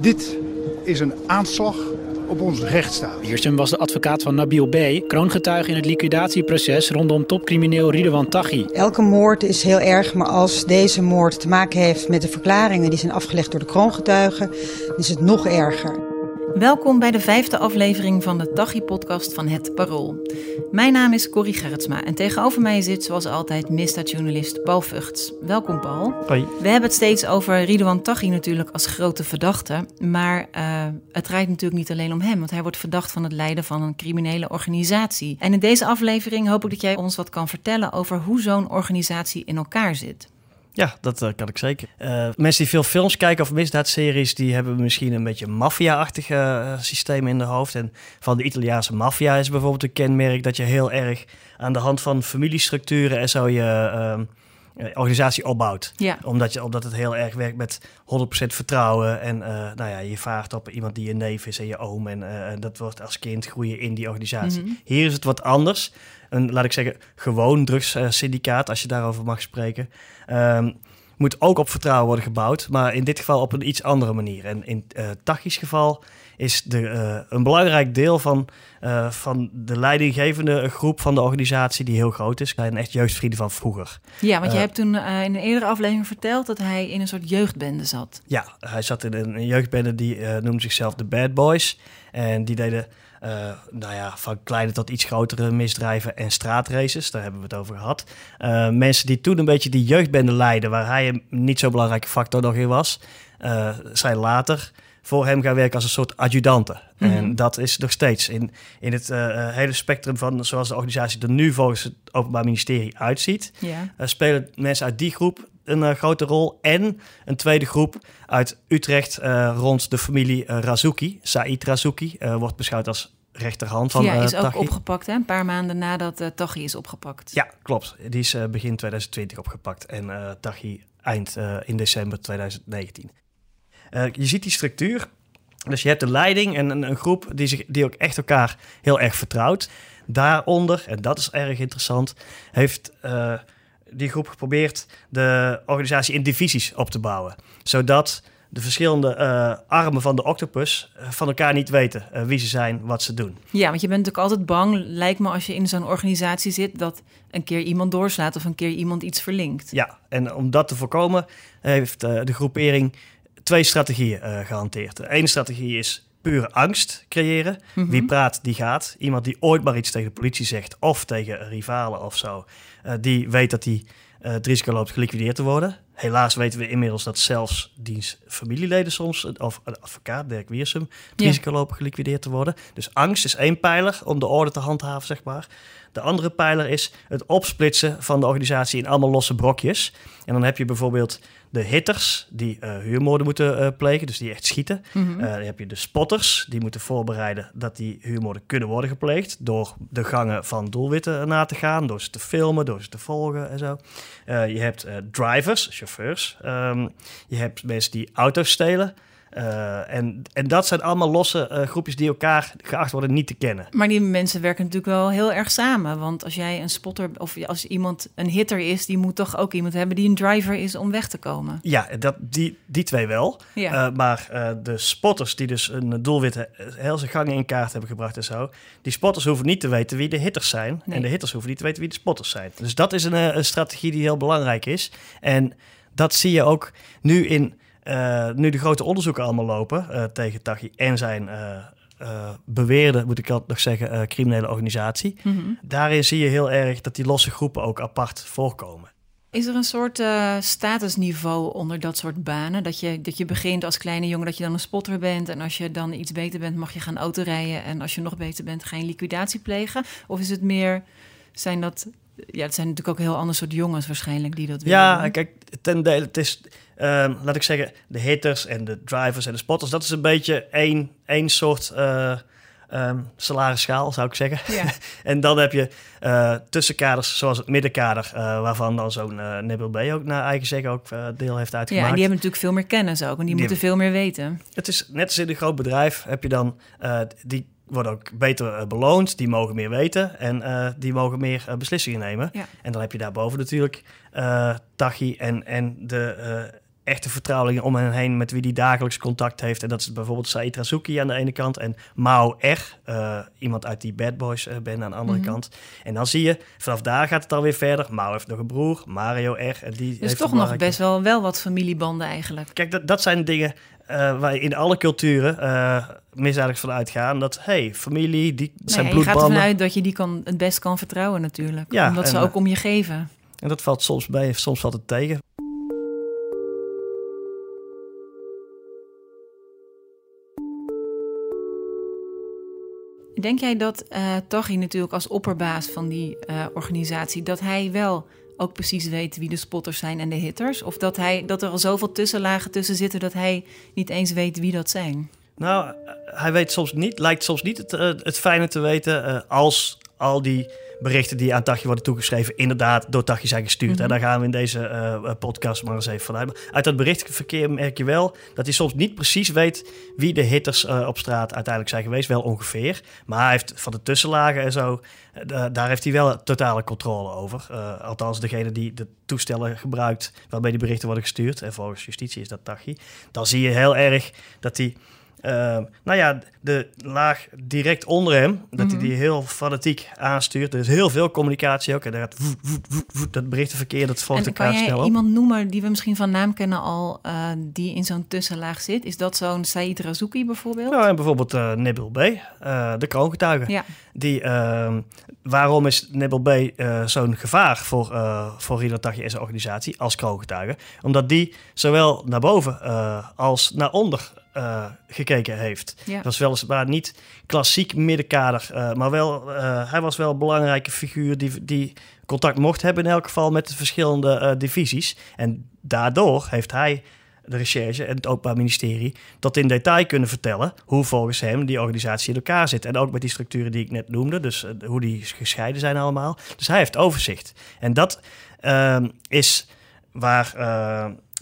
Dit is een aanslag op onze rechtsstaat. Wiersum was de advocaat van Nabil B., kroongetuige in het liquidatieproces rondom topcrimineel Ridwan Taghi. Elke moord is heel erg, maar als deze moord te maken heeft met de verklaringen die zijn afgelegd door de kroongetuigen, is het nog erger. Welkom bij de vijfde aflevering van de Taghi-podcast van Het Parool. Mijn naam is Corrie Gerritsma en tegenover mij zit zoals altijd misdaadjournalist Paul Vugts. Welkom Paul. Hoi. We hebben het steeds over Ridwan Taghi natuurlijk als grote verdachte, maar uh, het draait natuurlijk niet alleen om hem, want hij wordt verdacht van het leiden van een criminele organisatie. En in deze aflevering hoop ik dat jij ons wat kan vertellen over hoe zo'n organisatie in elkaar zit. Ja, dat uh, kan ik zeker. Uh, mensen die veel films kijken of misdaadseries, die hebben misschien een beetje maffia-achtige uh, systemen in de hoofd. En van de Italiaanse maffia is bijvoorbeeld een kenmerk dat je heel erg aan de hand van familiestructuren en zo je organisatie opbouwt. Ja. Omdat, je, omdat het heel erg werkt met 100% vertrouwen. En nou ja, je vaart op iemand die je neef is en je oom. En dat wordt als kind groeien in die organisatie. Mhm. Hier is het wat anders een, laat ik zeggen, gewoon drugssyndicaat, als je daarover mag spreken. Um, moet ook op vertrouwen worden gebouwd, maar in dit geval op een iets andere manier. En in uh, Tachi's geval is de, uh, een belangrijk deel van, uh, van de leidinggevende groep van de organisatie, die heel groot is, zijn echt jeugdvrienden van vroeger. Ja, want je hebt toen in een eerdere aflevering verteld dat hij in een soort jeugdbende zat. Ja, hij zat in een jeugdbende die noemde zichzelf de Bad Boys. En die deden nou ja, van kleine tot iets grotere misdrijven en straatraces. Daar hebben we het over gehad. Uh, mensen die toen een beetje die jeugdbende leiden, waar hij een niet zo belangrijke factor nog in was, uh, zijn later voor hem gaan werken als een soort adjudanten. Mm -hmm. En dat is nog steeds in, in het hele spectrum van zoals de organisatie er nu volgens het Openbaar Ministerie uitziet. Spelen mensen uit die groep een uh, grote rol. En een tweede groep uit Utrecht uh, rond de familie uh, Razuki. Said Razuki wordt beschouwd als rechterhand van Ja, is Taghi. ook opgepakt hè? een paar maanden nadat uh, Taghi is opgepakt. Ja, klopt. Die is begin 2020 opgepakt en Taghi eind in december 2019. je ziet die structuur. Dus je hebt de leiding en een, een groep die, zich, die ook echt elkaar heel erg vertrouwt. Daaronder, en dat is erg interessant, heeft die groep geprobeerd de organisatie in divisies op te bouwen. Zodat de verschillende uh, armen van de octopus uh, van elkaar niet weten uh, wie ze zijn, wat ze doen. Ja, want je bent natuurlijk altijd bang, lijkt me als je in zo'n organisatie zit, dat een keer iemand doorslaat of een keer iemand iets verlinkt. Ja, en om dat te voorkomen heeft de groepering twee strategieën gehanteerd. De ene strategie is pure angst creëren. Mhm. Wie praat, die gaat. Iemand die ooit maar iets tegen de politie zegt of tegen rivalen of zo, uh, die weet dat hij uh, het risico loopt geliquideerd te worden. Helaas weten we inmiddels dat zelfs diens familieleden soms, of een advocaat, Dirk Wiersum, het Ja. risico lopen geliquideerd te worden. Dus angst is één pijler om de orde te handhaven, zeg maar. De andere pijler is het opsplitsen van de organisatie in allemaal losse brokjes. En dan heb je bijvoorbeeld de hitters, die uh, huurmoorden moeten uh, plegen, dus die echt schieten. Uh, dan heb je de spotters, die moeten voorbereiden dat die huurmoorden kunnen worden gepleegd. Door de gangen van doelwitten na te gaan, door ze te filmen, door ze te volgen en zo. je hebt drivers, chauffeurs. Um, je hebt mensen die auto's stelen. Uh, en, en dat zijn allemaal losse uh, groepjes die elkaar geacht worden niet te kennen. Maar die mensen werken natuurlijk wel heel erg samen. Want als jij een spotter of als iemand een hitter is, die moet toch ook iemand hebben die een driver is om weg te komen. Ja, dat, die, die twee wel. Ja. Uh, maar de spotters die dus een doelwit heel zijn gangen in kaart hebben gebracht en zo, die spotters hoeven niet te weten wie de hitters zijn. Nee. En de hitters hoeven niet te weten wie de spotters zijn. Dus dat is een, een strategie die heel belangrijk is. En dat zie je ook nu in. Uh, nu de grote onderzoeken allemaal lopen uh, tegen Taghi en zijn uh, beweerde, moet ik altijd nog zeggen, criminele organisatie. Mm -hmm. Daarin zie je heel erg dat die losse groepen ook apart voorkomen. Is er een soort uh, statusniveau onder dat soort banen? Dat je, dat je begint als kleine jongen, dat je dan een spotter bent. En als je dan iets beter bent, mag je gaan autorijden. En als je nog beter bent, ga je liquidatie plegen? Of is het meer, zijn dat... Ja, het zijn natuurlijk ook heel ander soort jongens waarschijnlijk die dat willen Ja, kijk, ten dele, het is, um, laat ik zeggen, de hitters en de drivers en de spotters. Dat is een beetje één, één soort uh, um, salarisschaal, zou ik zeggen. Ja. en dan heb je uh, tussenkaders, zoals het middenkader, uh, waarvan dan zo'n uh, Nibble B ook naar eigen zeggen ook uh, deel heeft uitgemaakt. Ja, en die hebben natuurlijk veel meer kennis ook. En die, die moeten veel meer weten. Het is net als in een groot bedrijf heb je dan uh, die worden ook beter uh, beloond, die mogen meer weten en uh, die mogen meer uh, beslissingen nemen. Ja. En dan heb je daarboven natuurlijk Tachi en, en de echte vertrouwelingen om hen heen met wie hij dagelijks contact heeft. En dat is bijvoorbeeld Said Razuki aan de ene kant en Mao R, uh, iemand uit die Bad Boys uh, band aan de andere Mhm. kant. En dan zie je, vanaf daar gaat het alweer verder. Mao heeft nog een broer, Mario R. En die Dus heeft toch nog best wel, wel wat familiebanden eigenlijk. Kijk, dat, dat zijn dingen uh, waar in alle culturen uh, misdadigers van uitgaan. Dat, hey, familie, die zijn Nee, je gaat bloedbanden. ervan uit dat je die kan, het best kan vertrouwen natuurlijk. Ja, Omdat ze ook om je geven. En dat valt soms bij, soms valt het tegen. Denk jij dat uh, Taghi natuurlijk als opperbaas van die uh, organisatie... dat hij wel ook precies weet wie de spotters zijn en de hitters? Of dat, hij, dat er al zoveel tussenlagen tussen zitten... dat hij niet eens weet wie dat zijn? Nou, hij weet soms niet, lijkt soms niet het, het fijne te weten... Als al die berichten die aan Taghi worden toegeschreven... inderdaad door Taghi zijn gestuurd. Mm -hmm. Daar gaan we in deze uh, podcast maar eens even vanuit. Uit dat berichtverkeer merk je wel dat hij soms niet precies weet... wie de hitters uh, op straat uiteindelijk zijn geweest. Wel ongeveer. Maar hij heeft van de tussenlagen en zo... Uh, daar heeft hij wel totale controle over. Althans, degene die de toestellen gebruikt... waarmee die berichten worden gestuurd... en volgens justitie is dat Taghi... dan zie je heel erg dat hij... Uh, nou ja, de laag direct onder hem, dat Mhm. hij die heel fanatiek aanstuurt. Er is heel veel communicatie ook. En daar gaat dat berichtenverkeer, dat volgt en elkaar snel op. iemand noemen die we misschien van naam kennen al, uh, die in zo'n tussenlaag zit? Is dat zo'n Said Razuki bijvoorbeeld? Nou, en bijvoorbeeld uh, Nibil B, uh, de kroongetuige. Ja. Die, ehm, waarom is Nibil B zo'n gevaar voor, voor Taghi en zijn organisatie als kroongetuige? Omdat die zowel naar boven als naar onder uh, gekeken heeft. Ja. Dat was weliswaar niet klassiek middenkader, uh, maar wel, uh, hij was wel een belangrijke figuur die, die contact mocht hebben in elk geval met de verschillende divisies. En daardoor heeft hij de recherche en het Openbaar Ministerie tot in detail kunnen vertellen hoe volgens hem die organisatie in elkaar zit. En ook met die structuren die ik net noemde, dus hoe die gescheiden zijn allemaal. Dus hij heeft overzicht. En dat is waar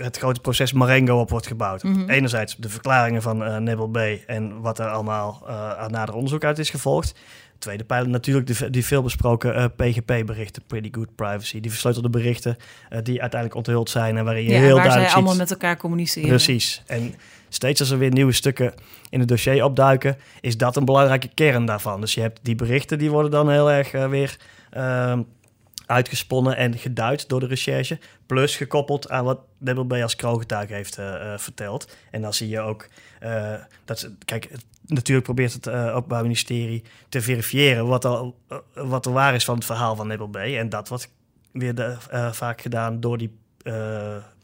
het grote proces Marengo op wordt gebouwd. Mhm. Enerzijds de verklaringen van uh, Nebel B. en wat er allemaal uh, aan nader onderzoek uit is gevolgd. Tweede pijler natuurlijk die, die veelbesproken uh, PGP-berichten, Pretty Good Privacy. Die versleutelde berichten die uiteindelijk onthuld zijn en waarin je ja, heel waar duidelijk zij allemaal met elkaar communiceren. Precies. En steeds als er weer nieuwe stukken in het dossier opduiken, is dat een belangrijke kern daarvan. Dus je hebt die berichten, die worden dan heel erg weer uitgesponnen en geduid door de recherche. Plus gekoppeld aan wat Nebel B als kroongetuige heeft uh, uh, verteld. En dan zie je ook uh, dat kijk, natuurlijk probeert het uh, Ministerie te verifiëren wat uh, wat er waar is van het verhaal van Nebel B. En dat wordt weer vaak gedaan door die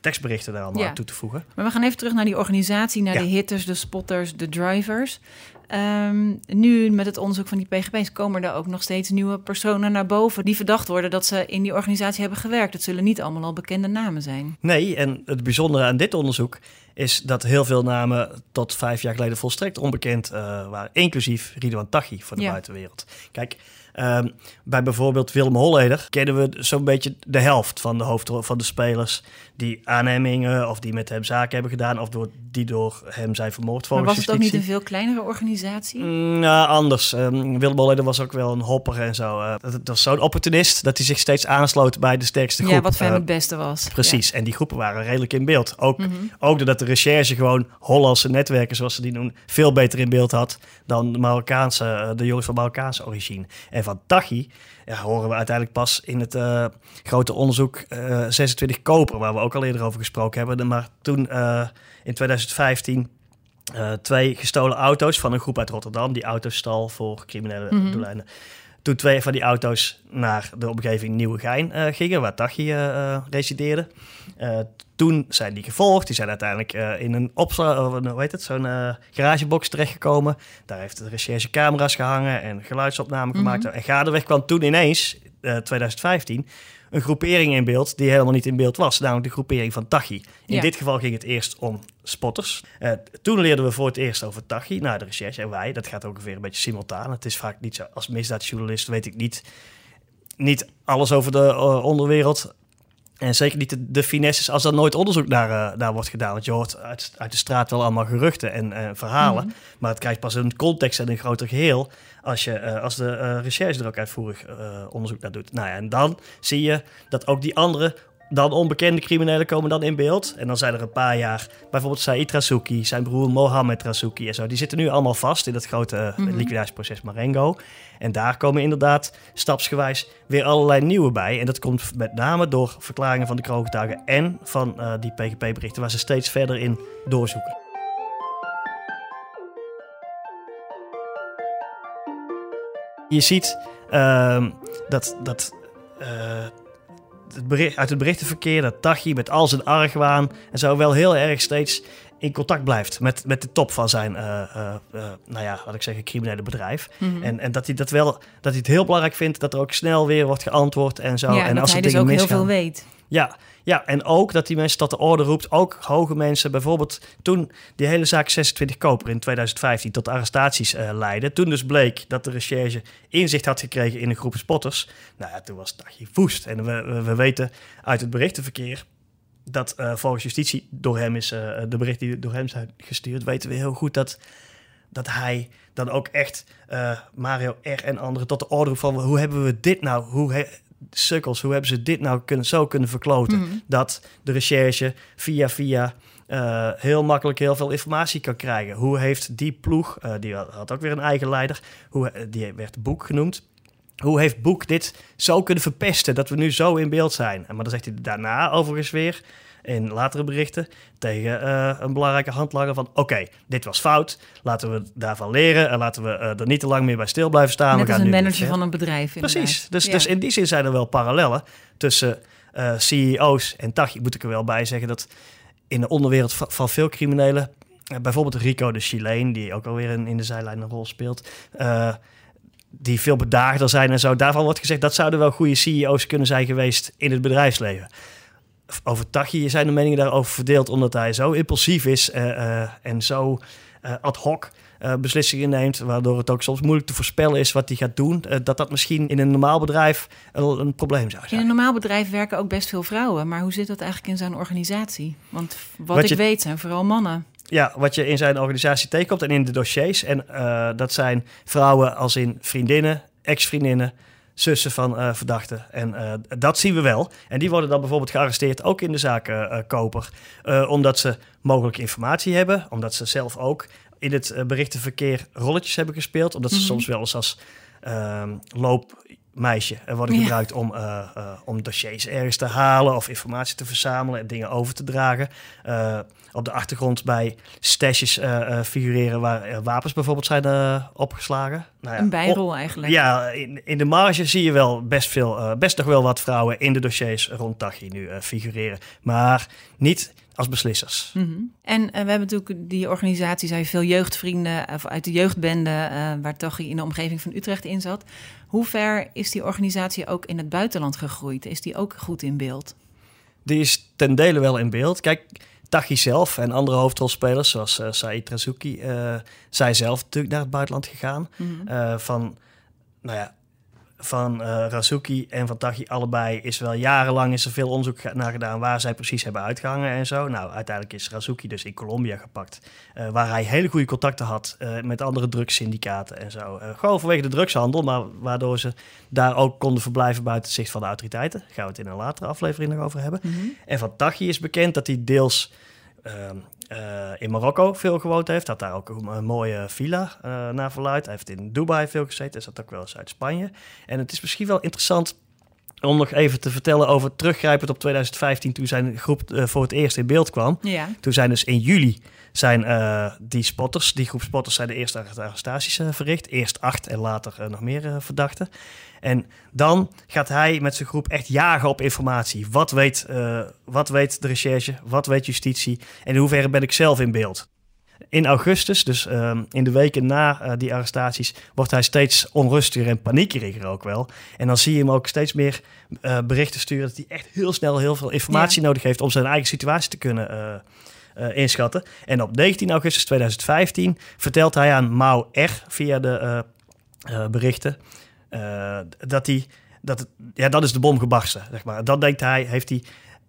tekstberichten daar allemaal Ja. aan toe te voegen. Maar we gaan even terug naar die organisatie, naar Ja. de hitters, de spotters, de drivers. Ehm, nu met het onderzoek van die PGP's komen er ook nog steeds nieuwe personen naar boven die verdacht worden dat ze in die organisatie hebben gewerkt. Het zullen niet allemaal al bekende namen zijn. Nee, en het bijzondere aan dit onderzoek is dat heel veel namen tot vijf jaar geleden volstrekt onbekend uh, waren, inclusief Ridwan Taghi voor de Ja. buitenwereld. Kijk, um, bij bijvoorbeeld Willem Holleder kennen we zo'n beetje de helft van de hoofdrol van de spelers die aannemingen of die met hem zaken hebben gedaan of door, die door hem zijn vermoord Maar volgens was het ook niet justitie. een veel kleinere organisatie? Mm, Nou, anders. Um, Willem Holleder was ook wel een hopper en zo. Uh, dat, dat was zo'n opportunist dat hij zich steeds aansloot bij de sterkste groep. ja, wat voor hem Uh, het beste was. Precies, en die groepen waren redelijk in beeld. Ook, Mhm. ook doordat de recherche gewoon Hollandse netwerken, zoals ze die noemen, veel beter in beeld had dan de Marokkaanse, eh, de jongens van Marokkaanse origine. En van ja, horen we uiteindelijk pas in het eh, grote onderzoek eh, 26 Koper, waar we ook al eerder over gesproken hebben. Maar toen eh, in 2015 eh, twee gestolen auto's van een groep uit Rotterdam, die auto's stal voor criminele Mhm. doeleinden. Toen twee van die auto's naar de omgeving Nieuwegein eh gingen, waar Taghi eh, eh, resideerde. Toen zijn die gevolgd. Die zijn uiteindelijk in een opsla of een, hoe heet het, zo'n garagebox terechtgekomen. Daar heeft de recherche camera's gehangen en geluidsopnamen Mhm. gemaakt. En gaandeweg kwam toen ineens, eh 2015, een groepering in beeld die helemaal niet in beeld was. Namelijk de groepering van Taghi. In Ja. dit geval ging het eerst om spotters. Eh, toen leerden we voor het eerst over Taghi. Nou, de recherche en wij. Dat gaat ongeveer een beetje simultaan. Het is vaak niet zo. Als misdaadjournalist weet ik niet, niet alles over de eh, onderwereld. En zeker niet de, de finesses als er nooit onderzoek naar, naar wordt gedaan. Want je hoort uit, uit de straat wel allemaal geruchten en verhalen. Mhm. Maar het krijgt pas een context en een groter geheel als, je, eh, als de eh, recherche er ook uitvoerig onderzoek naar doet. Nou ja, en dan zie je dat ook die andere dan onbekende criminelen komen dan in beeld. En dan zijn er een paar jaar, bijvoorbeeld Said Rasuki, zijn broer Mohammed Rasuki en zo. Die zitten nu allemaal vast in dat grote Mhm. liquidatieproces Marengo. En daar komen inderdaad stapsgewijs weer allerlei nieuwe bij. En dat komt met name door verklaringen van de kroongetuigen en van eh, die PGP-berichten, waar ze steeds verder in doorzoeken. Je ziet ehm, dat, dat eh, het bericht, uit het berichtenverkeer dat Tachi met al zijn argwaan en zo wel heel erg steeds in contact blijft met, met de top van zijn, eh, eh, eh, nou ja, wat ik zeg, criminele bedrijf. Mhm. En, en dat hij dat wel, dat hij het heel belangrijk vindt dat er ook snel weer wordt geantwoord en zo. ja, en dat als hij dus ook heel veel weet. Ja, ja, en ook dat die mensen tot de orde roept. Ook hoge mensen, bijvoorbeeld toen die hele zaak 26 Koper in 2015 tot arrestaties leidde. Toen dus bleek dat de recherche inzicht had gekregen in een groep spotters. Nou ja, toen was het dagje woest. En we, we, we weten uit het berichtenverkeer dat eh, volgens justitie door hem is, eh, de berichten die door hem zijn gestuurd, weten we heel goed dat, dat hij dan ook echt eh, Mario R. en anderen tot de orde van hoe hebben we dit nou, hoe he- sukkels, hoe hebben ze dit nou kunnen, zo kunnen verkloten? Mhm. Dat de recherche via via heel makkelijk heel veel informatie kan krijgen. Hoe heeft die ploeg, die had, ook weer een eigen leider, hoe, die werd Boek genoemd. Hoe heeft Boek dit zo kunnen verpesten dat we nu zo in beeld zijn? En Maar dan zegt hij daarna overigens weer in latere berichten tegen eh, een belangrijke handlanger van... oké, dit was fout, laten we daarvan leren... en laten we eh, er niet te lang meer bij stil blijven staan. Net we als een nu manager van een bedrijf. Precies, inderdaad. dus, Ja. dus in die zin zijn er wel parallellen tussen eh, CEO's en Tachi. Moet ik er wel bij zeggen dat in de onderwereld van, veel criminelen... bijvoorbeeld Rico de Chileen, die ook alweer in, in de zijlijn een rol speelt... die veel bedaagder zijn en zo. Daarvan wordt gezegd dat zouden wel goede CEO's kunnen zijn geweest in het bedrijfsleven. Over Tachi zijn de meningen daarover verdeeld, omdat hij zo impulsief is eh, eh, en zo eh, ad hoc beslissingen neemt, waardoor het ook soms moeilijk te voorspellen is wat hij gaat doen. dat dat misschien in een normaal bedrijf een, een probleem zou In zijn. een normaal bedrijf werken ook best veel vrouwen. Maar hoe zit dat eigenlijk in zijn organisatie? Want wat, Wat ik je- weet zijn vooral mannen. Ja, wat je in zijn organisatie tegenkomt en in de dossiers. En eh, dat zijn vrouwen als in vriendinnen, ex-vriendinnen, zussen van eh, verdachten. En eh, dat zien we wel. En die worden dan bijvoorbeeld gearresteerd, ook in de zaak Koper. omdat ze mogelijk informatie hebben. Omdat ze zelf ook in het berichtenverkeer rolletjes hebben gespeeld. Omdat ze Mhm. soms wel eens als ehm, loopmeisje eh, worden Ja. gebruikt om, eh, eh, om dossiers ergens te halen of informatie te verzamelen en dingen over te dragen. Op de achtergrond bij stashes figureren waar wapens bijvoorbeeld zijn opgeslagen. Nou ja, Een op- bijrol eigenlijk. ja, in, in de marge zie je wel best veel, best nog wel wat vrouwen in de dossiers rond Tachi nu figureren. Maar niet als beslissers. Mhm. En eh, we hebben natuurlijk die organisatie, zei veel jeugdvrienden of uit de jeugdbende, eh, waar toch in de omgeving van Utrecht in zat. Hoe ver is die organisatie ook in het buitenland gegroeid? Is die ook goed in beeld? Die is ten dele wel in beeld. Kijk, Tachi zelf en andere hoofdrolspelers, zoals eh Said Razuki, eh zijn zelf natuurlijk naar het buitenland gegaan. Mhm. Eh, van, nou ja, van eh Razuki en van Tachi allebei is wel jarenlang is er veel onderzoek naar gedaan waar zij precies hebben uitgehangen en zo. Nou, uiteindelijk is Razuki dus in Colombia gepakt, eh, waar hij hele goede contacten had eh, met andere drugssyndicaten en zo. Gewoon vanwege de drugshandel, maar waardoor ze daar ook konden verblijven buiten het zicht van de autoriteiten. Daar gaan we het in een latere aflevering nog over hebben. Mhm. En van Tachi is bekend dat hij deels in Marokko veel gewoond heeft. Had daar ook een, mooie villa eh, naar verluid. Hij heeft in Dubai veel gezeten. Hij zat ook wel eens uit Spanje. En het is misschien wel interessant om nog even te vertellen over teruggrijpend op 2015... toen zijn groep eh, voor het eerst in beeld kwam. Ja. Toen zijn dus in juli zijn eh, die spotters, die groep spotters, zijn de eerste arrestaties eh, verricht. Eerst acht en later eh, nog meer verdachten. En dan gaat hij met zijn groep echt jagen op informatie. Wat weet, wat weet de recherche? Wat weet justitie? En in hoeverre ben ik zelf in beeld? In augustus, dus ehm, in de weken na die arrestaties, wordt hij steeds onrustiger en paniekeriger ook wel. En dan zie je hem ook steeds meer berichten sturen dat hij echt heel snel heel veel informatie nodig heeft om zijn eigen situatie te kunnen eh, inschatten. En op 19 augustus 2015 vertelt hij aan Mao R via de eh, eh, berichten dat hij dat het, ja, dat is de bom gebarsten, zeg maar. Dan denkt hij, heeft hij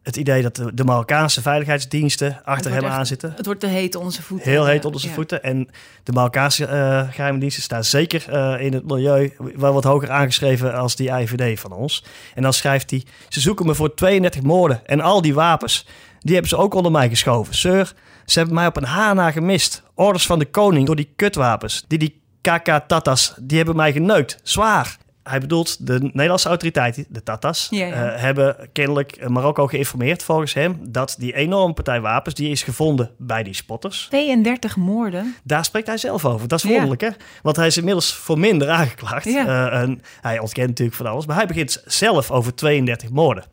het idee dat de, Marokkaanse veiligheidsdiensten achter hem aan zitten. Het wordt te heet onder zijn voeten. Heel heet onder zijn ja. voeten. En de Marokkaanse eh geheime diensten staan zeker in het milieu wel wat hoger aangeschreven als die IVD van ons. En dan schrijft hij: Ze zoeken me voor 32 moorden. En al die wapens, die hebben ze ook onder mij geschoven. Sir, ze hebben mij op een haar na gemist. Orders van de koning door die kutwapens. Die die KK-tatas, die hebben mij geneukt. Zwaar. Hij bedoelt de Nederlandse autoriteiten, de Tatas, Ja, ja. eh, hebben kennelijk Marokko geïnformeerd volgens hem dat die enorme partij wapens die is gevonden bij die spotters. 32 moorden. Daar spreekt hij zelf over. Dat is Ja. wonderlijk, hè? Want hij is inmiddels voor minder aangeklaagd. Ja. Eh, en hij ontkent natuurlijk van alles. Maar hij begint zelf over 32 moorden.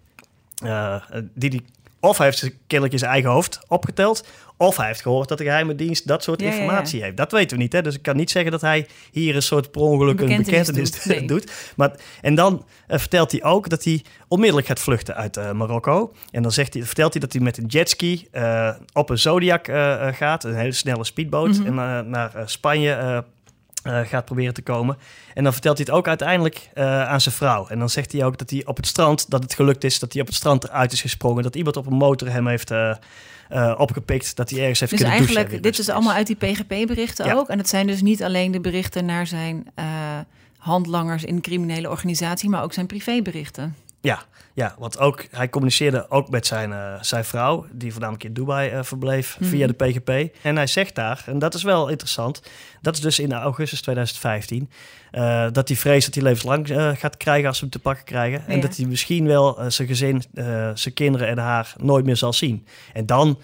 Eh, die die, of hij heeft kennelijk in zijn eigen hoofd opgeteld... of hij heeft gehoord dat de geheime dienst dat soort Ja, ja, ja. informatie heeft. Dat weten we niet, hè? Dus ik kan niet zeggen dat hij hier een soort per ongeluk een Bekentenis doet, nee. doet. Maar, en dan eh, vertelt hij ook dat hij onmiddellijk gaat vluchten uit eh, Marokko. En dan zegt hij, vertelt hij dat hij met een jetski eh, op een Zodiac gaat, een hele snelle speedboot, Mhm. en naar Spanje eh, gaat proberen te komen. En dan vertelt hij het ook uiteindelijk eh, aan zijn vrouw. En dan zegt hij ook dat hij op het strand, dat het gelukt is, dat hij op het strand eruit is gesprongen, dat iemand op een motor hem heeft eh, opgepikt, dat hij ergens heeft Dus kunnen douchen. eigenlijk, dit is allemaal uit die PGP-berichten Ja. ook. En het zijn dus niet alleen de berichten naar zijn handlangers in criminele organisatie, maar ook zijn privéberichten. Ja, ja, want ook, hij communiceerde ook met zijn, eh, zijn vrouw, die voornamelijk in Dubai eh, verbleef, Mhm. via de PGP. En hij zegt daar, en dat is wel interessant, dat is dus in augustus 2015, eh, dat hij vreest dat hij levenslang gaat krijgen als ze hem te pakken krijgen. En dat hij misschien wel zijn gezin, zijn kinderen en haar nooit meer zal zien. En dan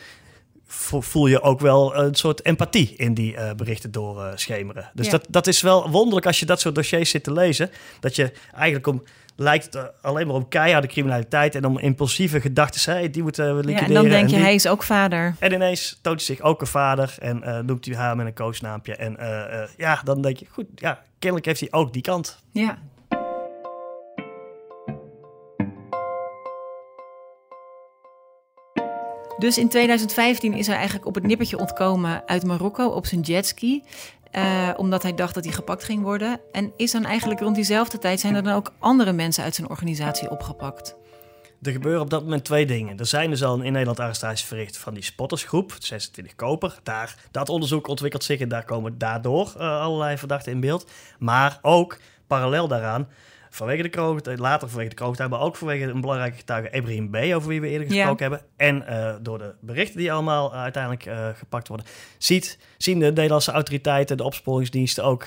vo- voel je ook wel een soort empathie in die berichten doorschemeren. dus Ja. dat, dat is wel wonderlijk als je dat soort dossiers zit te lezen. Dat je eigenlijk om lijkt het alleen maar om keiharde criminaliteit en om impulsieve gedachten. Hey, die moeten we Ja, liquideren. en dan denk je, die- hij is ook vader. En ineens toont hij zich ook een vader en eh, noemt hij haar met een koosnaampje. En eh, eh, ja, dan denk je, goed, ja, kennelijk heeft hij ook die kant. Ja. Dus in 2015 is hij eigenlijk op het nippertje ontkomen uit Marokko op zijn jetski. Eh, omdat hij dacht dat hij gepakt ging worden. En is dan eigenlijk rond diezelfde tijd zijn er dan ook andere mensen uit zijn organisatie opgepakt. Er gebeuren op dat moment twee dingen. Er zijn dus al in Nederland arrestaties verricht van die spottersgroep, 26 koper. Daar, dat onderzoek ontwikkelt zich en daar komen daardoor eh, allerlei verdachten in beeld. Maar ook parallel daaraan, vanwege de kroongetuig, later vanwege de kroongetuig, maar ook vanwege een belangrijke getuige, Ibrahim B., over wie we eerder Ja. gesproken hebben. En eh, door de berichten die allemaal eh, uiteindelijk eh, gepakt worden, ziet, zien de Nederlandse autoriteiten, de opsporingsdiensten ook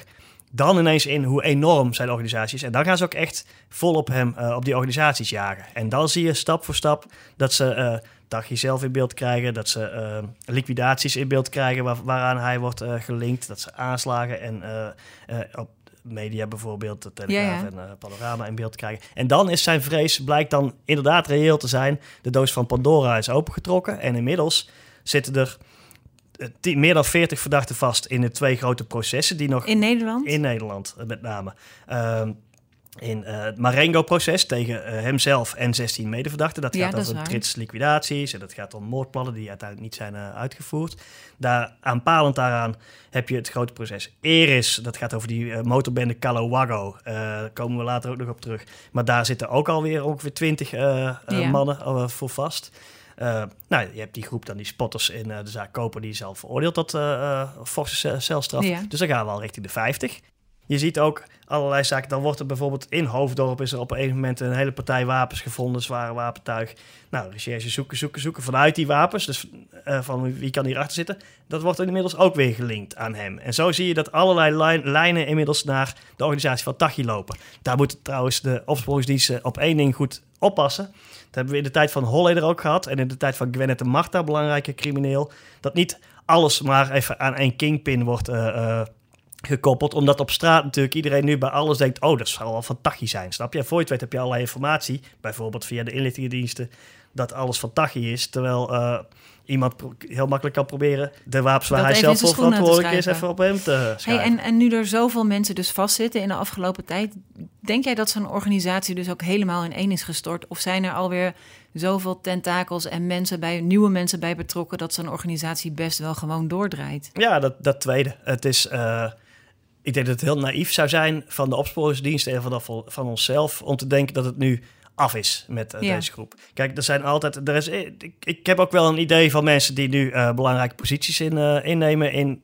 dan ineens in hoe enorm zijn organisatie is. En dan gaan ze ook echt vol op hem, eh, op die organisaties jagen. En dan zie je stap voor stap dat ze eh Dagje zelf in beeld krijgen, dat ze eh, liquidaties in beeld krijgen waar- waaraan hij wordt eh, gelinkt, dat ze aanslagen en eh, eh, op media bijvoorbeeld, de Telegraaf Ja, ja. en eh, Panorama in beeld krijgen. En dan is zijn vrees, blijkt dan inderdaad reëel te zijn. De doos van Pandora is opengetrokken en inmiddels zitten er eh, tien- meer dan 40 verdachten vast in de twee grote processen die nog In Nederland? in Nederland eh, met name. Ehm, in eh, het Marengo-proces tegen eh, hemzelf en 16 medeverdachten. Dat Ja, gaat dat over trits liquidaties en dat gaat om moordplannen die uiteindelijk niet zijn eh, uitgevoerd. Daar, aanpalend daaraan heb je het grote proces Eris. Dat gaat over die motorbende Calawago. Eh, daar komen we later ook nog op terug. Maar daar zitten ook alweer ongeveer 20 eh, eh, Ja. mannen voor vast. Nou, je hebt die groep dan die spotters in de zaak Koper... die is al veroordeeld tot forse ce- celstraf. Ja. Dus dan gaan we al richting de 50. Je ziet ook allerlei zaken. Dan wordt er bijvoorbeeld in Hoofddorp... is er op een gegeven moment een hele partij wapens gevonden... zware wapentuig. Nou, recherche zoeken, zoeken, zoeken vanuit die wapens. Dus eh, van wie kan hierachter zitten. Dat wordt inmiddels ook weer gelinkt aan hem. En zo zie je dat allerlei lijn- lijnen inmiddels naar de organisatie van Tachi lopen. Daar moeten trouwens de opsporingsdiensten op één ding goed oppassen. Dat hebben we in de tijd van Holleder ook gehad. En in de tijd van Gwennet de Marta, belangrijke crimineel. Dat niet alles maar even aan één kingpin wordt eh, gekoppeld. Omdat op straat natuurlijk iedereen nu bij alles denkt... oh, dat zal wel van Tachi zijn, snap je? Voor je het weet heb je allerlei informatie. Bijvoorbeeld via de inlichtingendiensten... dat alles van Tachi is. Terwijl eh, iemand heel makkelijk kan proberen... de wapens waar Dat hij zelf voor verantwoordelijk is... even op hem te Hey, schrijven. en, en nu er zoveel mensen dus vastzitten in de afgelopen tijd, denk jij dat zo'n organisatie dus ook helemaal in één is gestort? Of zijn er alweer zoveel tentakels en mensen bij, nieuwe mensen bij betrokken dat zo'n organisatie best wel gewoon doordraait? Ja, dat, dat tweede. Het is, eh, ik denk dat het heel naïef zou zijn van de opsporingsdiensten en van, van onszelf om te denken dat het nu af is met eh, Ja. deze groep. Kijk, er zijn altijd. Er is, ik, ik heb ook wel een idee van mensen die nu eh, belangrijke posities in, eh, innemen in,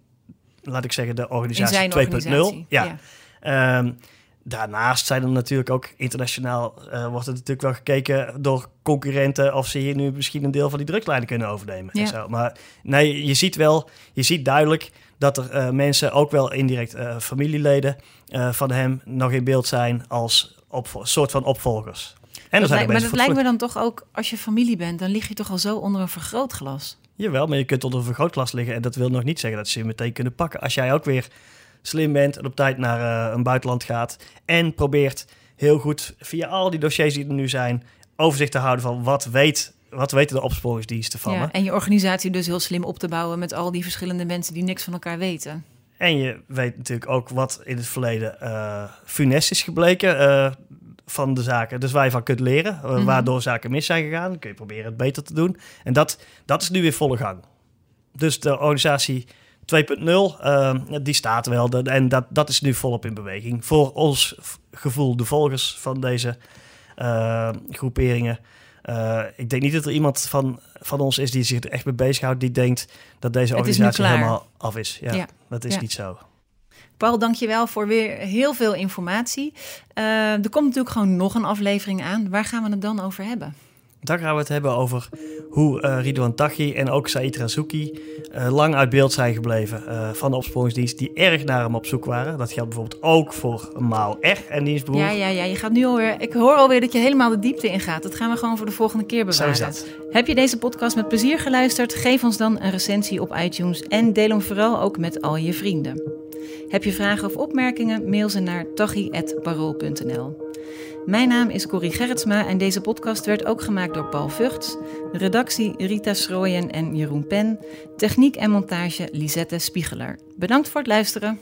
laat ik zeggen, de organisatie zijn 2.0. organisatie. Ja. Ehm, daarnaast zijn er natuurlijk ook internationaal eh, wordt er natuurlijk wel gekeken door concurrenten of ze hier nu misschien een deel van die drugslijnen kunnen overnemen. En Ja. zo. Maar nee, je ziet wel, je ziet duidelijk dat er eh, mensen, ook wel indirect eh, familieleden eh, van hem, nog in beeld zijn als opvo- soort van opvolgers. En er Dat zijn lijkt, maar dat lijkt me dan toch ook, als je familie bent, dan lig je toch al zo onder een vergrootglas. Jawel, maar je kunt onder een vergrootglas liggen en dat wil nog niet zeggen dat ze je meteen kunnen pakken. Als jij ook weer slim bent en op tijd naar een buitenland gaat en probeert heel goed via al die dossiers die er nu zijn overzicht te houden van wat weet wat weten de opsporingsdiensten van me. Ja, en je organisatie dus heel slim op te bouwen met al die verschillende mensen die niks van elkaar weten. En je weet natuurlijk ook wat in het verleden eh funest is gebleken eh, van de zaken. Dus waar je van kunt leren, eh, Mhm. waardoor zaken mis zijn gegaan. Dan kun je proberen het beter te doen. En dat, dat is nu weer volle gang. Dus de organisatie 2.0, eh, die staat wel. De- en dat, dat is nu volop in beweging. Voor ons gevoel, de volgers van deze groeperingen. Eh, ik denk niet dat er iemand van, van ons is die zich er echt mee bezighoudt. Die denkt dat deze organisatie helemaal af is. Ja, Ja. dat is Ja. niet zo. Paul, dankjewel voor weer heel veel informatie. Eh, er komt natuurlijk gewoon nog een aflevering aan. Waar gaan we het dan over hebben? Dan gaan we het hebben over hoe eh Ridwan Taghi en ook Said Razouki eh, lang uit beeld zijn gebleven eh, van de opsporingsdienst die erg naar hem op zoek waren. Dat geldt bijvoorbeeld ook voor Mao R en dienstbroer. Ja, ja, ja. Je gaat nu alweer. Ik hoor alweer dat je helemaal de diepte ingaat. Dat gaan we gewoon voor de volgende keer Zo bewaren. is dat. Heb je deze podcast met plezier geluisterd? Geef ons dan een recensie op iTunes en deel hem vooral ook met al je vrienden. Heb je vragen of opmerkingen? Mail ze naar tachi.parool.nl. Mijn naam is Corrie Gerritsma en deze podcast werd ook gemaakt door Paul Vugts. Redactie Rita Schrooyen en Jeroen Pen. Techniek en montage Lisette Spiegeler. Bedankt voor het luisteren.